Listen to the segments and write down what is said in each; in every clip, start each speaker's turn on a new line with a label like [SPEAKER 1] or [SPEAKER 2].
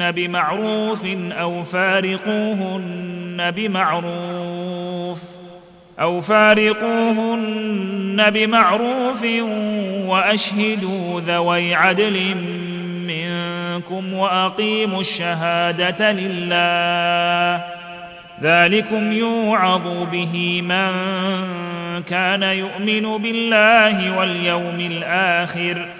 [SPEAKER 1] فامسكوهن بمعروف او فارقوهن بمعروف او فارقوهن بمعروف واشهدوا ذوي عدل منكم واقيموا الشهاده لله ذلكم يوعظ به من كان يؤمن بالله واليوم الاخر ۖ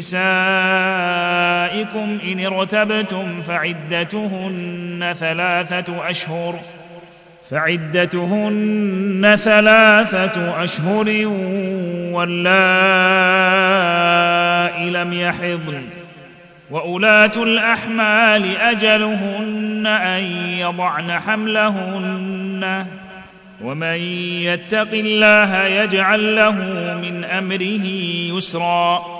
[SPEAKER 1] نسائكم إن ارتبتم فعدتهن ثلاثة أشهر فعدتهن ثلاثة أشهر واللائي لم يحضن وأولاة الأحمال أجلهن أن يضعن حملهن ومن يتق الله يجعل له من أمره يسرًا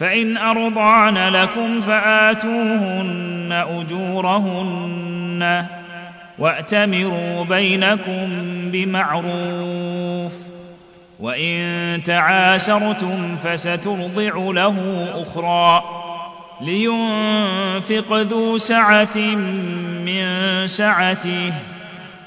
[SPEAKER 1] فان ارضعن لكم فاتوهن اجورهن واتمروا بينكم بمعروف وان تعاسرتم فسترضع له اخرى لينفق ذو سعه من سعته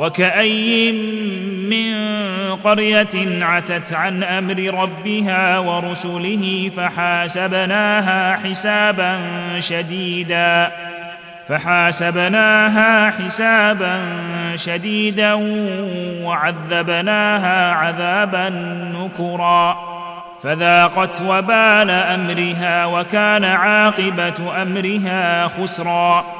[SPEAKER 1] وكأي من قرية عتت عن أمر ربها ورسله فحاسبناها حسابا شديدا فحاسبناها حسابا شديدا وعذبناها عذابا نكرا فذاقت وبال امرها وكان عاقبه امرها خسرا